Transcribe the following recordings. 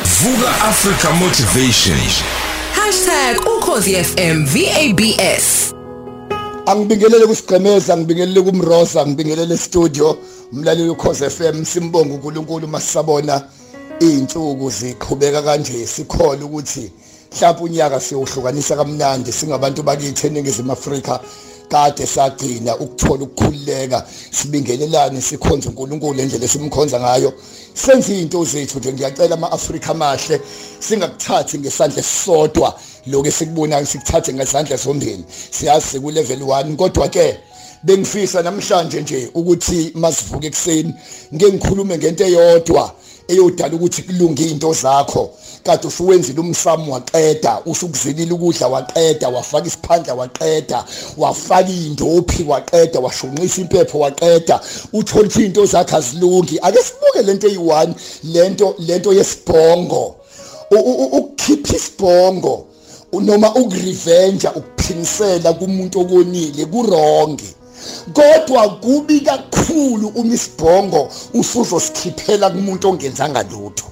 Vuka Africa Motivation. #ukhozi FM VABS Angibingelele kusigqemeza ngibingelele kumrosa ngibingelele studio umlaleli ukhoze FM simbonga uNkulunkulu masisabona izinsuku ziqhubeka kanje sikholwa ukuthi mhlawumbe unyaka siyohlukanisa kamnandi singabantu bakithi eningizimu Afrika. Kade sagcina ukuthola ukukhululeka. Sibingelelane sikhonza uNkulunkulu endlela esimkhonza ngayo. Senze izinto zethu nje ngiyacela ama-Afrika amahle. Singakuthathi ngesandla esisodwa. Lokho esikubonayo sikuthathe ngesandla sombili siyazi siku level 1 kodwa ke bengifisa namhlanje nje ukuthi masivuke ekseni ngeke ngikhulume ngento eyodwa eyodala ukuthi kulunge izinto zakho. Kade usuwenzile umsamo waqeda usukuzilila ukudla waqeda wafaka isiphandla waqeda wafaka indophi waqeda washunqisa impepho waqeda. Uthola izinto zakhe azilungi. Ake sibuke lento eyi1 lento lento yesibhongo. Ukukhipha isibhongo noma ukurevenge ukuphinisela kumuntu okonile kuronge. Kodwa kubi kakhulu uma isibhongo usuzosikhiphela kumuntu ongenzanga lutho.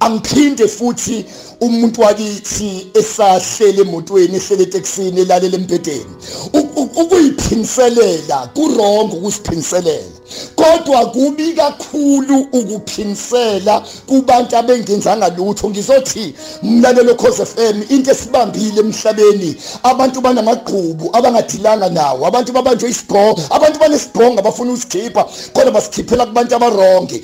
Angiphinde futhi umuntu wakithi esahlele emotweni ehlele etekisini elalela embedeni ukuyiphiniselela kurongo ukusiphiniselela kodwa kubi kakhulu ukuphinisela kubantu abengenzanga lutho. Ngizothi mlalelo cause FM into esibambile emhlabeni abantu banamagqubu abangadilanga nawo. Abantu babanjwe isibhongo abantu banesibhongo abafuna usikhipha kodwa basikhiphela kubantu abaronge.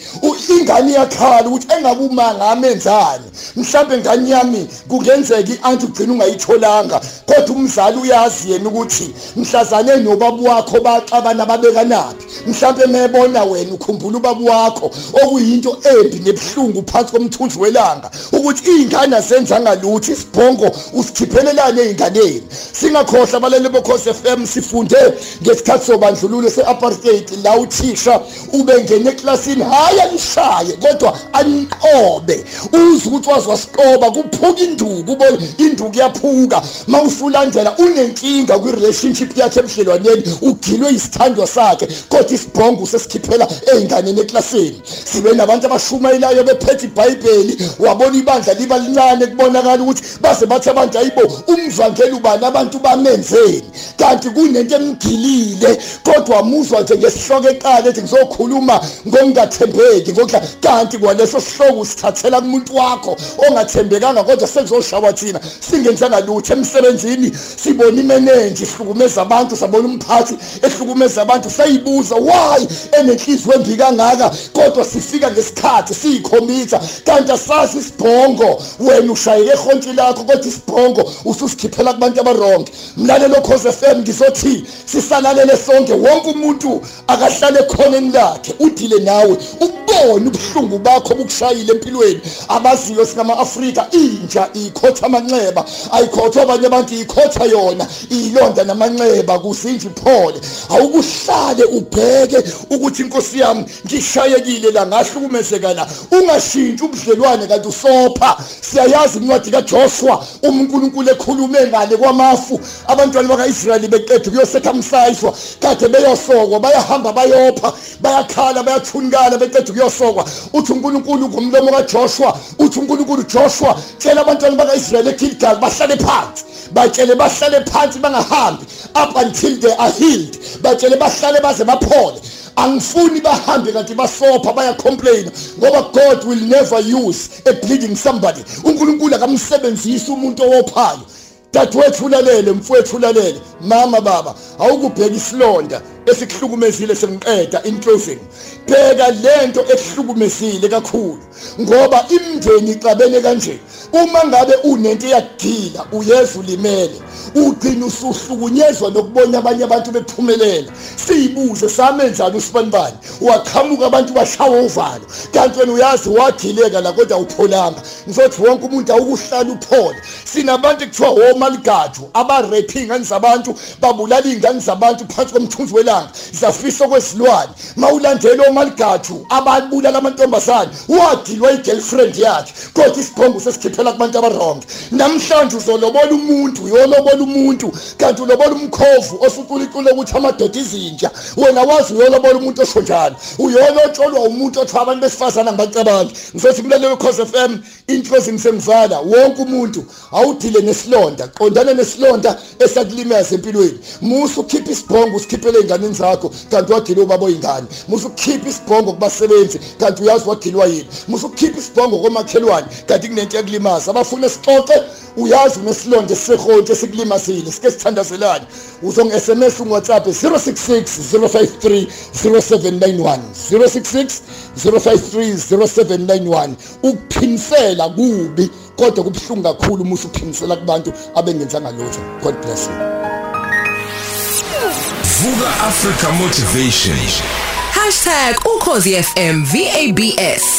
Ingane yakhala ukuthi engabuma ngamenzani mhlambe ingane yami kungenzeka ianti ugcina ungayitholanga. Kodwa umzali uyazi yena ukuthi mhlazane nobaba wakho baxabana babekanaphi mhlambe mebona wena ukhumbula ubaba wakho okuyinto embi nebhlungu phansi komthunzi welanga ukuthi izingane zenzanga lutho isibhongo usikhiphelelane ezinganeni singakhohlwa abalele bokhosi FM sifunde ngesikhathi sobandlululo seapartheid la uthisha ubengene eklasini hayi anishaye kodwa aniqobe. Uzwe ukuthi wazwasiqoba kuphuka induku ubone induku yaphuka mawusulandela unenkinga kwi relationship yakhe ebudlelwaneni ugilwe isithandwa sakhe kodwa isibhongo sesikhiphela ey'nganeni eklasini. Sibe nabantu abashumayelayo bephethe ibhayibheli. Wabona ibandla liba lincane kubonakala ukuthi base bathi abantu ayibo umvangeli ubani? Abantu bamenzeni. Kanti kunento emgilile kodwa muzwa nje ngesihloko eqala ethi ngizokhuluma ngokungathembeki ngokudla. Kanti kwaleso sihloko usithathela kumuntu wakho ongathembekanga kodwa sekuzoshawa thina. Singenzanga lutho emsebenzini. Sibona imeneji ihlukumeza abantu sabona umphathi ehlukumeza abantu sayibuza why enenhliziyo embi kangaka kodwa sifika ngesikhathi siyikhomitha kanti asazi isibhongo wena ushayeke ehonti lakho kodwa isibhongo ususikhiphela kubantu abaronke. Mlalelo cause FM ngizothi sisalalele sonke. Wonke umuntu akahlale khoneni lakhe udile nawe ubone ubuhlungu bakho bukushayile empilweni. Abaziyo singama-afrika intsha ikhotha amanxeba ayikhotha abanye abantu ikhotha yona iyilonda namanxeba kuzinje iphole. Awukuhlale ubheke ukuthi inkosi yami ngishayekile la ngahlukumezeka la ungashintshi ubudlelwane kanti usopha. Siyayazi incwadi kaJoshua uNkulunkulu ekhulume ngale kwamafu. Abantwana bakaIsrayeli beqedwe kuyosethamsayiswa kade beyosokwa bayahamba bayopha bayakhala bayathunikala beqedwe kuyosokwa uthi uNkulunkulu ngomlomo kaJoshua uthi uNkulunkulu Joshua tshela abantwana bakaIsrayeli eGilgal bahlale phansi. Batshele bahlale phansi bangahambi up until they are healed. Batshele bahlale baze baphole. Angifuni bahambe kanti basopha baya complain ngoba God will never use a bleeding somebody. uNkulunkulu akamsebenzisi umuntu owophayo. Dadewethu ulalele mfowethu ulalele. Mama baba awukubheka isilonda. Esikuhlukumezile semqeda in closing bheka lento ekuhlukumezile kakhulu ngoba imndeni ixabene kanje. Uma ngabe unento eyagila uyeza ulimele ugcina usuhlukunyezwa nokubona abanye abantu bephumelela. Siyibuze samenzani usibanibani waqhamuka abantu bashawa uvalo. Kanti wena uyazi wagileka la kodwa awupholanga. Ngizothi wonke umuntu awukuhlala uphole. Sinabantu kuthiwa womaligadu abarephe ingane zabantu babulala ingane zabantu phansi komthunzi welanga inyanga zafisa kwezilwane mawulandela omaligathu ababulala amantombazane. Wadilwa igirlfriend yakhe kodwa isibhongo sesikhiphela kubantu abaronke namhlanje uzolobola umuntu uyolobola umuntu kanti ulobola umkhovu osukulikule ukuthi amadoda izinja. Wena wazi uyolobola umuntu osho njalo uyolotsholwa umuntu othiwa abantu besifazana ngibacabangi ngisothi mlalelo cause FM inhlozi ngisengivala wonke umuntu awudile nesilonda qondana nesilonda esakulimaza empilweni. Musa ukhipha isibhongo usikhiphele ey'nganeni zakho kanti wadile ubaba oyingane. Musa ukhipha isibhongo kubasebenzi kanti uyazi wadilwa yini. Musa ukhipha isibhongo komakhelwane kanti kunento yakulimaza. Abafuna sixoxe uyazi unesilonda esisehontshe esikulimazile sike sithandazelane. Uzongi-sms ungu-whatsapp 066 053 0791 066 053 0791 ukuphinisela kubi kodwa kubuhlungu kakhulu uma usuphinisela kubantu abengenzanga lutho. God bless you. Vuka Africa Motivation. #ukhozi FM VABS